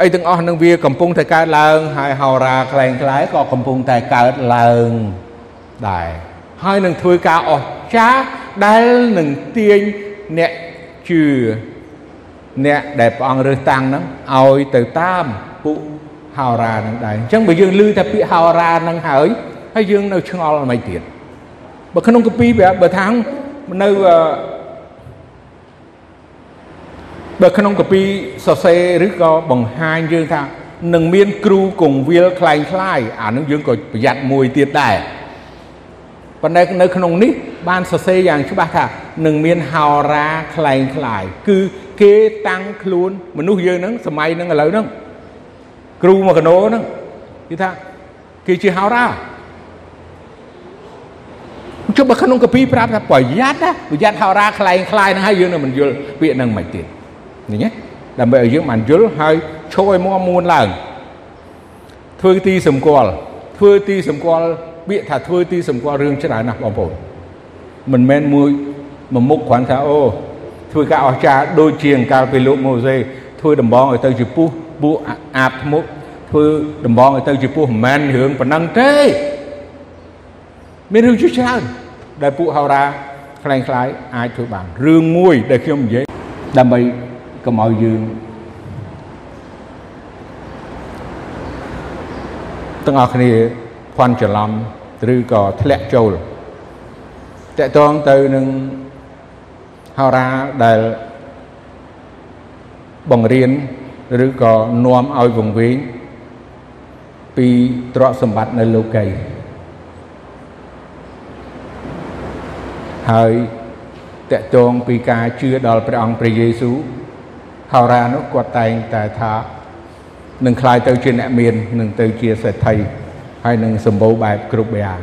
Speaker 1: អីទាំងអស់នឹងវាកំពុងតែកើតឡើងហើយហោរាខ្លែងខ្លាយក៏កំពុងតែកើតឡើងដែរហើយនឹងធ្វើការអស្ចារ្យដែលនឹងទាញអ្នកជឿអ្នកដែលព្រះអង្គរើសតាំងហ្នឹងឲ្យទៅតាមពួកហោរានឹងដែរអញ្ចឹងបើយើងឮតែពាក្យហោរានឹងហើយហើយយើងនៅឆ្ងល់មិនទៀត បើក្នុងកាពីបើថានៅបើក្នុងកាពីសរសេរឬក៏បង្ហាញយើងថានឹងមានគ្រូកងវិលคล้ายคล้ายអានឹងយើងក៏ប្រយ័ត្នមួយទៀតដែរប៉ុន្តែនៅក្នុងនេះបានសរសេរយ៉ាងច្បាស់ថានឹងមានហោរាคล้ายคล้ายគឺគេតាំងខ្លួនមនុស្សយើងហ្នឹងសម័យហ្នឹងឥឡូវហ្នឹងគ្រូមកកណោហ្នឹងគេថាគេជាហោរា ចុះបើក្នុងកាពីប្រាប់ថាប្រយ័ត្នណាប្រយ័ត្នហោរាខ្លែងខ្លាយហ្នឹងហើយយើងនៅមិនយល់ពាក្យហ្នឹងមិនទៀតនេះណាដើម្បីឲ្យយើងបានយល់ហើយឈោឲ្យមមួនឡើងធ្វើទីសម្គាល់ធ្វើទីសម្គាល់ពាក្យថាធ្វើទីសម្គាល់រឿងច្រើនណាស់បងប្អូនមិនមែនមួយមួយមុខគ្រាន់ថាអូធ្វើការអស្ចារ្យដូចជាកាលពីលោកម៉ូសេធ្វើដំបងឲ្យទៅជាពស់ពួកអាបធ្មប់ធ្វើដំបងឲ្យទៅជាពស់មិនមែនរឿងប៉ុណ្ណឹងទេ មានរឿងជាច្រើនដែលពួកហោរាខ្លែងខ្លាយអាចធ្វើបានរឿងមួយដែលខ្ញុំនិយាយដើម្បីកុំឲ្យយើងទាំងអស់គ្នាភ័ន្តច្រឡំឬក៏ធ្លាក់ចូលតកតងទៅនឹងហោរាដែលបង្រៀនឬក៏នាំឲ្យវង្វេងពីទ្រព្យសម្បត្តិនៅលោកី ហើយតកតងពីការជឿដល់ព្រះអង្គព្រះយេស៊ូវហោរានោះគាត់តែងតែថានឹងคล้ายទៅជាអ្នកមាននឹងទៅជាសេដ្ឋីហើយនឹងសម្បូរបែបគ្រប់យ៉ាង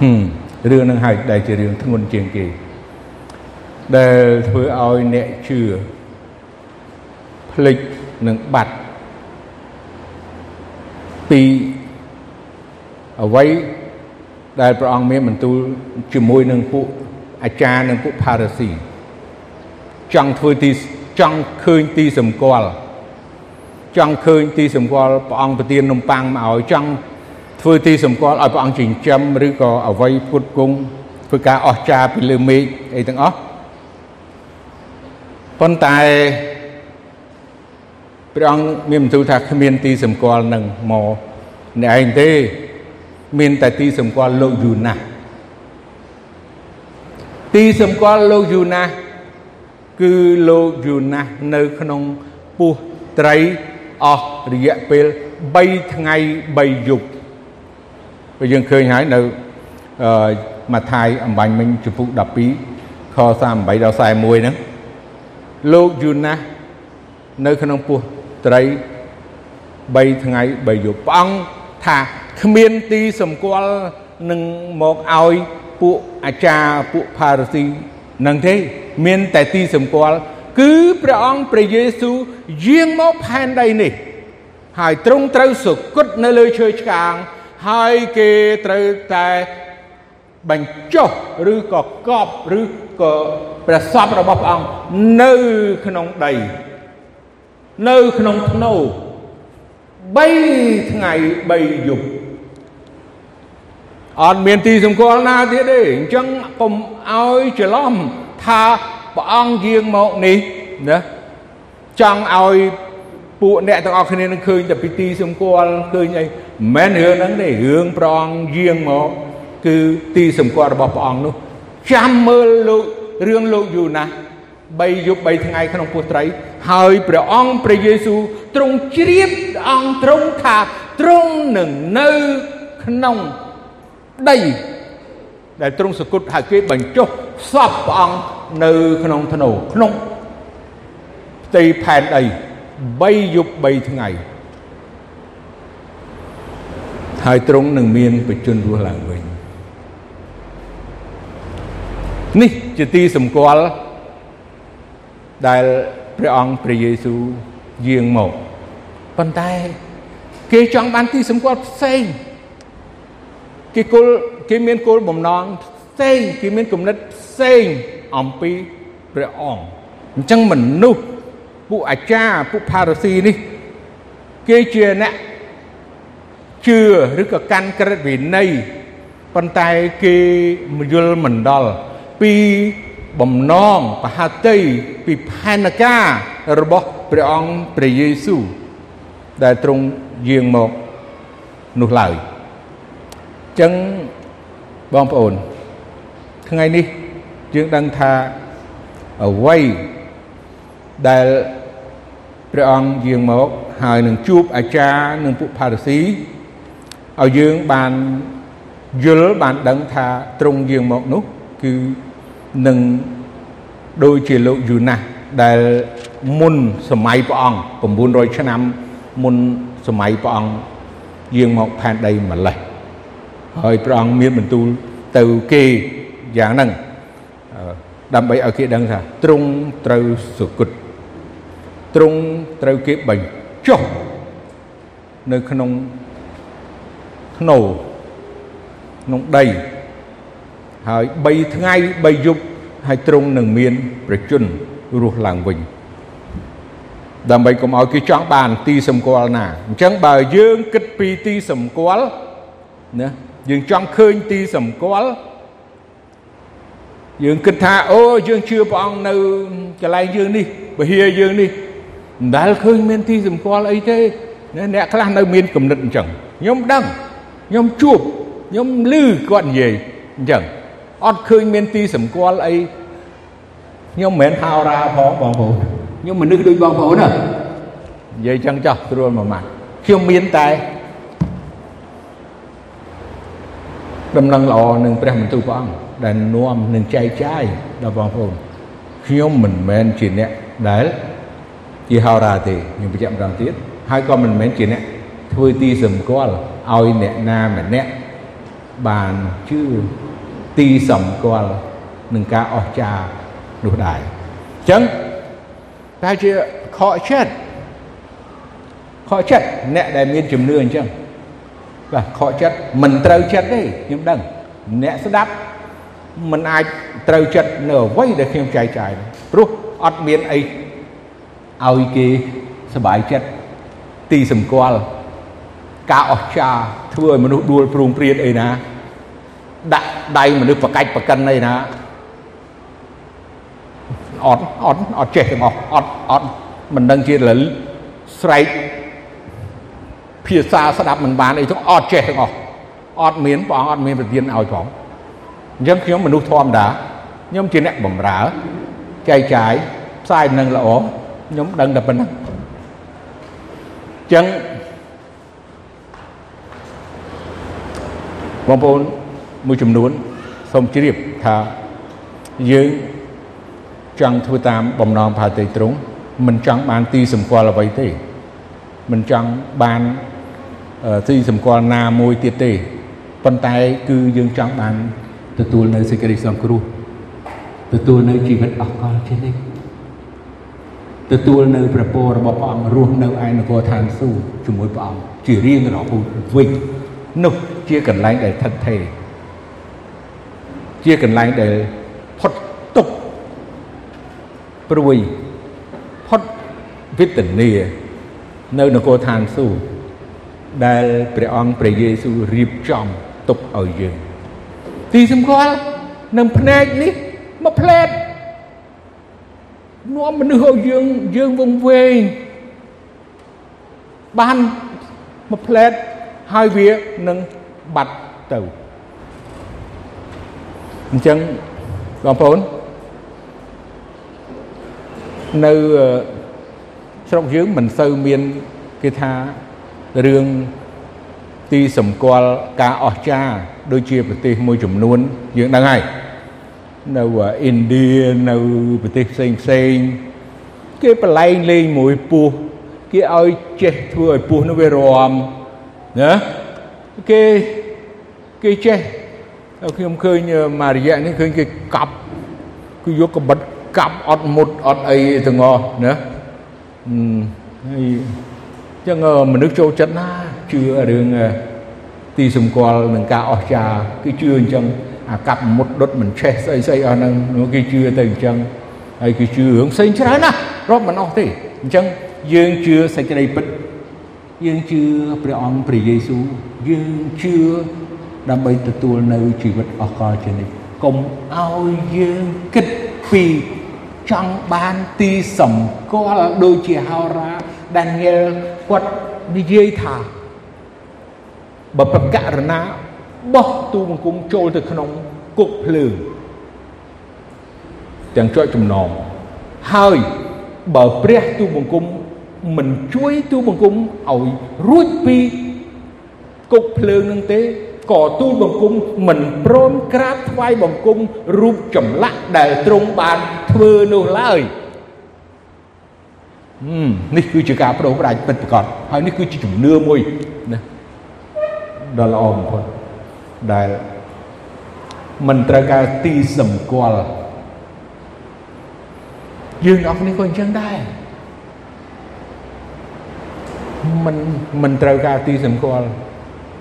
Speaker 1: ហឹមរឿងនឹងហើយដែលជារឿងធ្ងន់ជាងគេដែលធ្វើឲ្យអ្នកជឿភ្លេចនឹងបាត់ពី អ្វីដែលព្រះអង្គមានបន្ទូលជាមួយនឹងពួកអាចារ្យនិងពួកផារ៉ាស៊ីចង់ធ្វើទីចង់ឃើញទីសម្គាល់ចង់ឃើញទីសម្គាល់ព្រះអង្គប្រទាននំប៉័ងមកឲ្យចង់ធ្វើទីសម្គាល់ឲ្យព្រះអង្គចិញ្ចឹមឬក៏អវ័យពុតគង់ធ្វើការអស្ចារ្យពីលើមេឃអីទាំងអស់ប៉ុន្តែព្រះអង្គមានបន្ទូលថាគ្មានទីសម្គាល់នឹងមកអ្នកឯងទេ មានតែទីសម្គាល់លោកយូណាស់ទីសម្គាល់លោកយូណាស់គឺលោកយូណាស់នៅក្នុងពោះត្រីអស់រយៈពេល3ថ្ងៃ3យប់ពេលយើងឃើញហើយនៅអឺម៉ាថាយអំបញ្ញមិញចំពុក12ខខ38ដល់41ហ្នឹងលោកយូណាស់នៅក្នុងពោះត្រី3ថ្ងៃ3យប់ព្រះអង្គថា គ្មានទីសម្គាល់នឹងមកឲ្យពួកអាចារ្យពួកផារស៊ីនឹងទេមានតែទីសម្គាល់គឺព្រះអង្គព្រះយេស៊ូវយាងមកផែនដីនេះ ហើយទ្រង់ត្រូវសុគតនៅលើឈើឆ្កាង ហើយគេត្រូវតែបញ្ចុះឬក៏កប់ឬក៏ព្រះសពរបស់ព្រះអង្គនៅក្នុងដី នៅក្នុងភ្នូ3ថ្ងៃ3យប់ អត់មានទីសម្គាល់ណាទៀតទេអញ្ចឹងកុំឲ្យច្រឡំថាព្រះអង្គយាងមកនេះណាចង់ឲ្យពួកអ្នកទាំងអស់គ្នានឹងឃើញតែពីទីសម្គាល់ឃើញអីមិនមែនរឿងហ្នឹងទេរឿងព្រះអង្គយាងមកគឺទីសម្គាល់របស់ព្រះអង្គនោះចាំមើលលោករឿងលោកយូណា3យប់3ថ្ងៃក្នុងពោះត្រី ហើយព្រះអង្គព្រះយេស៊ូវទ្រង់ជ្រាបអង្គទ្រង់ថាទ្រង់នឹងនៅក្នុង ដី ដែលទ្រង់សគត់ហើយគេបញ្ចុះសពព្រះអង្គនៅក្នុងធ្នូក្នុងផ្ទៃផែនដី3យប់3ថ្ងៃហើយទ្រង់នឹងមានបជនរស់ឡើងវិញនេះជាទីសម្គាល់ដែលព្រះអង្គព្រះយេស៊ូវយាងមកប៉ុន្តែ គេចង់បានទីសម្គាល់ផ្សេង គេគោលគេមានគោលបំណងផ្សេងគេមានគំនិតផ្សេងអំពីព្រះអង្គអញ្ចឹងមនុស្សពួកអាចារ្យពួកផារស៊ីនេះ គេជាអ្នកជឿឬក៏កាន់ក្រិតវិន័យប៉ុន្តែគេយល់មិនដល់ពីបំណងបហតិពីផែនការរបស់ព្រះអង្គព្រះយេស៊ូវដែលទ្រង់យាងមកនោះឡើយអញ្ចឹងបងប្អូន ថ្ងៃនេះយើងដឹងថាអ្វីដែលព្រះអង្គយាងមកហើយនឹងជួបអាចារ្យនិងពួកផារស៊ីឲ្យយើងបានយល់បានដឹងថាទ្រង់យាងមកនោះគឺនឹងដូចជាលោកយូណាស់ដែលមុនសម័យព្រះអង្គ900ឆ្នាំមុនសម័យព្រះអង្គយាងមកផែនដីម្លេះ ហើយព្រះអង្គមានបន្ទូលទៅគេយ៉ាងហ្នឹងដើម្បីឲ្យគេដឹងថាទ្រង់ត្រូវសុគតទ្រង់ត្រូវគេបញ្ចុះនៅក្នុងធ្នូក្នុងដីហើយ3ថ្ងៃ3យប់ហើយទ្រង់នឹងមានប្រជជនរស់ឡើងវិញដើម្បីកុំឲ្យគេចង់បានទីសម្គាល់ណាអញ្ចឹងបើយើងគិតពីទីសម្គាល់ណា យើងចង់ឃើញទីសម្គាល់យើងគិតថាអូយើងជឿព្រះអង្គនៅកន្លែងយើងនេះពហិយយើងនេះមិនដែលឃើញមានទីសម្គាល់អីទេអ្នកខ្លះនៅមានគំនិតអញ្ចឹងខ្ញុំដឹងខ្ញុំជួបខ្ញុំឮគាត់និយាយអញ្ចឹងអត់ឃើញមានទីសម្គាល់អីខ្ញុំមិនមែនហៅរាផងបងប្អូនខ្ញុំមនុស្សដូចបងប្អូនណានិយាយចឹងចោះស្រួលមួយម៉ាត់ខ្ញុំមានតែ ដំណឹងល្អនឹងព្រះបន្ទូលព្រះអង្គដែលនាំនឹងចែកចាយដល់បងប្អូនខ្ញុំមិនមែនជាអ្នកដែលជាហោរាទេខ្ញុំបញ្ជាក់ម្ដងទៀតហើយក៏មិនមែនជាអ្នកធ្វើទីសម្គាល់ឲ្យអ្នកណាម្នាក់បានជឿទីសម្គាល់នឹងការអស្ចារ្យនោះដែរអញ្ចឹងតែជាខកចិត្តខកចិត្តអ្នកដែលមានជំនឿអញ្ចឹង បាទខកចិត្តមិនត្រូវចិត្តទេខ្ញុំដឹងអ្នកស្ដាប់មិនអាចត្រូវចិត្តនៅអ្វីដែលខ្ញុំចែកចាយព្រោះអត់មានអីឲ្យគេសบายចិត្តទីសម្គាល់ការអស្ចារ្យធ្វើឲ្យមនុស្សដួលព្រួងព្រាតអីណាដាក់ដៃមនុស្សប្រកាច់ប្រកិនអីណាអត់អត់អត់ចេះទាំងអស់អត់អត់មិនដឹងជាលស្រែក ភាសាស្ដាប់មិនបានអីទាំងអត់ចេះទាំងអស់អត់មានព្រះអង្គអត់មានប្រទានឲ្យផងអញ្ចឹងខ្ញុំមនុស្សធម្មតាខ្ញុំជាអ្នកបម្រើចែកចាយផ្សាយនឹងល្អខ្ញុំដឹងតែប៉ុណ្ណឹងអញ្ចឹងបងប្អូនមួយចំនួនសូមជ្រាបថាយើងចង់ធ្វើតាមបំណងផាតីត្រង់មិនចង់បានទីសម្គាល់អ្វីទេមិនចង់បាន ទីសម្គាល់ណាមួយទៀតទេប៉ុន្តែគឺយើងចង់បានទទួលនៅសេចក្តីសង្គ្រោះទទួលនៅជីវិតអស់កលជានិច្ចទទួលនៅព្រះពររបស់ព្រះអង្គរស់នៅឯនគរឋានសួគ៌ជាមួយព្រះអង្គជារៀងរហូតវិញនោះជាកន្លែងដែលថិតថេរជាកន្លែងដែលផុតទុកព្រួយផុតវេទនានៅនគរឋានសួគ៌ ដែលព្រះអង្គព្រះយេស៊ូវរៀបចំទុកឲ្យយើង ទីសម្គាល់នឹងភ្នែកនេះមកផ្លែតនាំមនុស្សឲ្យយើងយើងវង្វេងបានមកផ្លែតហើយវានឹងបាត់ទៅអញ្ចឹងបងប្អូននៅស្រុកយើងមិនសូវមានគេថា រឿងទីសម្គាល់ការអស្ចារ្យដូចជាប្រទេសមួយចំនួនយើងដឹងហើយនៅឥណ្ឌានៅប្រទេសផ្សេងផ្សេងគេបលែងលេងមួយពស់គេឲ្យចេះធ្វើឲ្យពស់នោះវារំណាគេគេចេះខ្ញុំឃើញមួយរយៈនេះឃើញគេកាប់គឺយកកបិតកាប់អត់មុតអត់អីទាំងអស់ណាហើយ ចឹងមនុស្សចូលចិត្តណាជឿរឿងទីសម្គាល់នឹងការអស្ចារ្យគឺជឿអញ្ចឹងអាកាប់មុតដុតមិនឆេះស្អីស្អីអស់ហ្នឹងគេជឿទៅអញ្ចឹងហើយគេជឿរឿងផ្សេងច្រើនណាស់រាប់មិនអស់ទេអញ្ចឹងយើងជឿសេចក្តីពិតយើងជឿព្រះអង្គព្រះយេស៊ូវយើងជឿដើម្បីទទួលនៅជីវិតអស់កលជានិច្ចកុំឲ្យយើងគិតពីចង់បានទីសម្គាល់ដូចជាហោរាដានីយ៉ែល គាត់និយាយថាបើប្រកាសណាបោះទូបង្គំចូលទៅក្នុងគុកភ្លើងទាំងជាប់ចំណងហើយបើព្រះទូបង្គំមិនជួយទូបង្គំឲ្យរួចពីគុកភ្លើងនឹងទេក៏ទូលបង្គំមិនព្រមក្រាបថ្វាយបង្គំរូបចម្លាក់ដែលទ្រង់បានធ្វើនោះឡើយ នេះគឺជាការប្រោសប្រាជ្ញពិតប្រាកដហើយនេះគឺជាជំនឿមួយណាដ៏ល្អបំផុតដែលមិនត្រូវការទីសម្គាល់យើងអស់គ្នាក៏អញ្ចឹងដែរមិនមិនត្រូវការទីសម្គាល់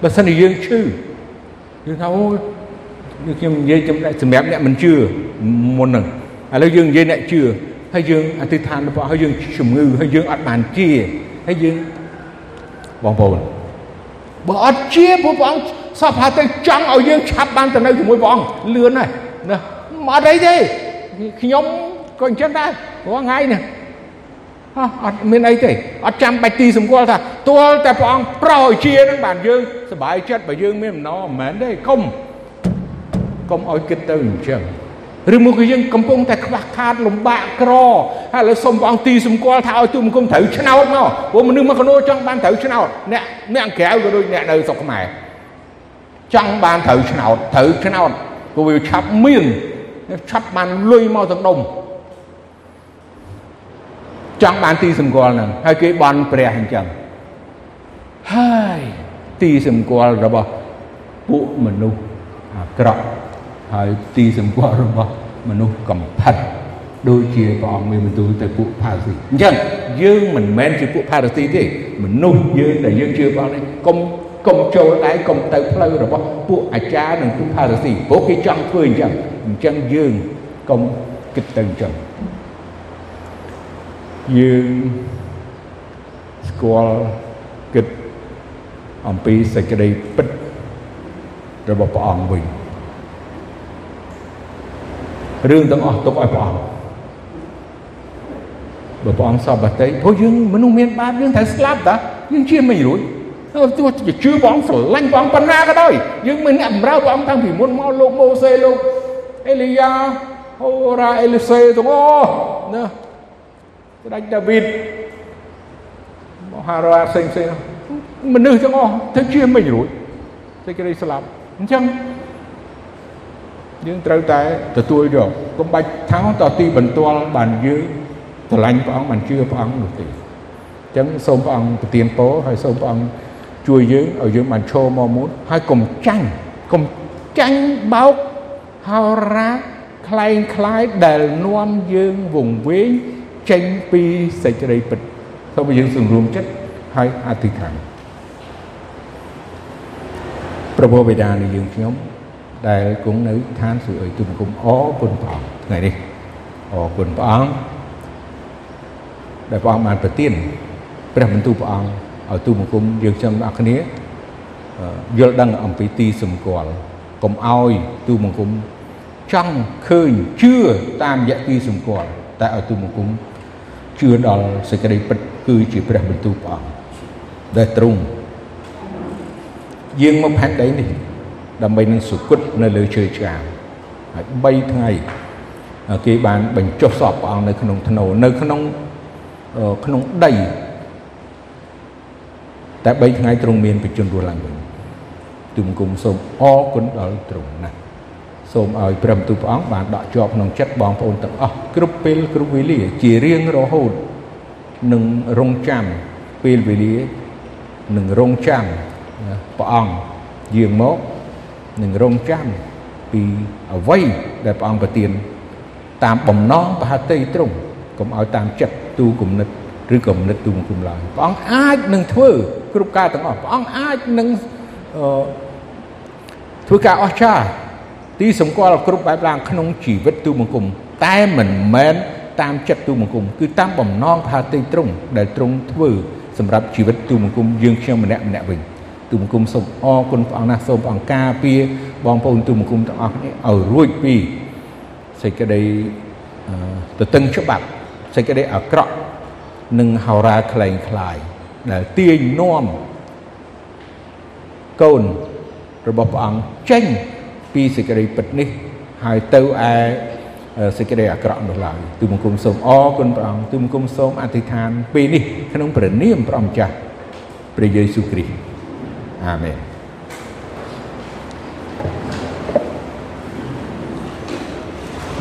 Speaker 1: បើសិនជាយើងឈឺយើងថាអូខ្ញុំនិយាយសម្រាប់អ្នកមិនជឿមុនហ្នឹងឥឡូវយើងនិយាយអ្នកជឿ ហើយយើងអធិដ្ឋានរបស់ហើយយើងជំងឺហើយយើងអត់បានជាហើយយើងបងប្អូនបើអត់ជាព្រោះព្រះអង្គសពហើយទៅចង់ឲ្យយើងឆាប់បានទៅនៅជាមួយព្រះអង្គលឿនហើយណាមកអត់អីទេខ្ញុំក៏អញ្ចឹងដែរព្រោះថ្ងៃនេះអត់មានអីទេអត់ចាំបាច់ទីសម្គាល់ថាទាល់តែព្រះអង្គប្រោយជានឹងបានយើងសบายចិត្តបើយើងមានអំណរមិនមែនទេកុំកុំឲ្យគិតទៅអញ្ចឹង ឬមកគឺយើងកំពុងតែខ្វះខាតលំបាកក្រហើយឥឡូវសុំព្រះអង្គទីសម្គាល់ថាឲ្យទូមង្គមត្រូវឆ្នោតមកព្រោះមនុស្សមកកណូចង់បានត្រូវឆ្នោតអ្នកអ្នកក្រៅក៏ដូចអ្នកនៅស្រុកខ្មែរចង់បានត្រូវឆ្នោតត្រូវឆ្នោតព្រោះវាឆាប់មានឆាប់បានលុយមកទាំងដុំចង់បានទីសម្គាល់ហ្នឹងហើយគេបន់ព្រះអញ្ចឹងហើយទីសម្គាល់របស់ពួកមនុស្សអាក្រក់ ហើយទីសម្គាល់របស់មនុស្សកំផិតដូចជាព្រះអង្គមានបន្ទូលទៅពួកផារស៊ីអញ្ចឹងយើងមិនមែនជាពួកផារស៊ីទេមនុស្សយើងដែលយើងជឿព្រះអង្គនេះកុំកុំចូលដៃកុំទៅផ្លូវរបស់ពួកអាចារ្យនិងពួកផារស៊ីព្រោះគេចង់ធ្វើអញ្ចឹងអញ្ចឹងយើងកុំគិតទៅអញ្ចឹងយើងស្គាល់គិតអំពីសេចក្តីពិតរបស់ព្រះអង្គវិញ រឿងទាំងអស់ទុកឲ្យព្រះអង្គបើព្រះអង្គសពបតិព្រោះយើងមនុស្សមានបាបយើងត្រូវស្លាប់តាយើងជាមិនរួចទោះជាជឿព្រះអង្គស្រឡាញ់ព្រះអង្គប៉ុណ្ណាក៏ដោយយើងមានអ្នកបម្រើព្រះអង្គតាំងពីមុនមកលោកម៉ូសេលោកអេលីយ៉ាហូរ៉ាអេលីសេទាំងអស់ណាស្ដេចដាវីតមហារាផ្សេងផ្សេងមនុស្សទាំងអស់ទៅជាមិនរួចសេចក្តីស្លាប់អញ្ចឹង យើងត្រូវតែទទួលយកកុំបាច់ថាតទីបន្ទាល់បានយើងស្រឡាញ់ព្រះអង្គបានជឿព្រះអង្គនោះទេអញ្ចឹងសូមព្រះអង្គប្រទានពរហើយសូមព្រះអង្គជួយយើងឲ្យយើងបានឈរមកមុនហើយកុំចាញ់កុំចាញ់បោកហោរាខ្លែងខ្លាយដែលនាំយើងវង្វេងចេញពីសេចក្តីពិតសូមយើងសម្រួមចិត្តហើយអធិដ្ឋានព្រះបិតានៃយើងខ្ញុំ ដែលគង់នៅឋានសួគ៌អើយទូបង្គំអរគុណព្រះអង្គថ្ងៃនេះអរគុណព្រះអង្គដែលព្រះអង្គបានប្រទានព្រះបន្ទូលព្រះអង្គឲ្យទូបង្គំយើងខ្ញុំអ្នកគ្នាយល់ដឹងអំពីទីសម្គាល់កុំឲ្យទូបង្គំចង់ឃើញជឿតាមរយៈទីសម្គាល់តែឲ្យទូបង្គំជឿដល់សេចក្តីពិតគឺជាព្រះបន្ទូលព្រះអង្គដែលទ្រង់យើងមកផែនដីនេះ ដើម្បីនឹងសុគតនៅលើជើឆ្កាងហើយ3ថ្ងៃគេបានបញ្ចុះសពព្រះអង្គនៅក្នុងធ្នូនៅក្នុងក្នុងដីតែ3ថ្ងៃទ្រង់មានបជនរស់ឡើងវិញទូមគុំសូមអរគុណដល់ទ្រង់ណាស់សូមឲ្យព្រះបន្ទូលព្រះអង្គបានដកជាប់ក្នុងចិត្តបងប្អូនទាំងអស់គ្រប់ពេលគ្រប់វេលាជារៀងរហូតនឹងរងចាំពេលវេលានឹងរងចាំព្រះអង្គយាងមក នឹងរងចាំពីអ្វីដែលព្រះអង្គប្រទាន តាមបំណងប្រហតិត្រង់កុំឲ្យតាមចិត្តទូគំនិតឬគំនិតទូគុំឡើយព្រះអង្គអាចនឹងធ្វើគ្រប់ការទាំងអស់ព្រះអង្គអាចនឹងធ្វើការអស្ចារ្យទីសម្គាល់គ្រប់បែបឡើងក្នុងជីវិតទូបង្គំតែមិនមែនតាមចិត្តទូបង្គំគឺតាមបំណងផាតិត្រង់ដែលទ្រង់ធ្វើសម្រាប់ជីវិតទូបង្គំយើងខ្ញុំម្នាក់ម្នាក់វិញ ទូបង្គំសូមអរគុណព្រះអង្គណាស់សូមព្រះអង្គការពារបងប្អូនទូបង្គំទាំងអស់គ្នាឲ្យរួចពីសេចក្តីទទឹងច្បាប់សេចក្តីអាក្រក់និងហោរាក្លែងក្លាយដែលទាញនាំកូនរបស់ព្រះអង្គចេញពីសេចក្តីពិតនេះហើយទៅឯសេចក្តីអាក្រក់នោះឡើយទូបង្គំសូមអរគុណព្រះអង្គទូបង្គំសូមអធិដ្ឋានពេលនេះក្នុងព្រះនាមព្រះម្ចាស់ព្រះយេស៊ូវគ្រីស្ទ អាមែន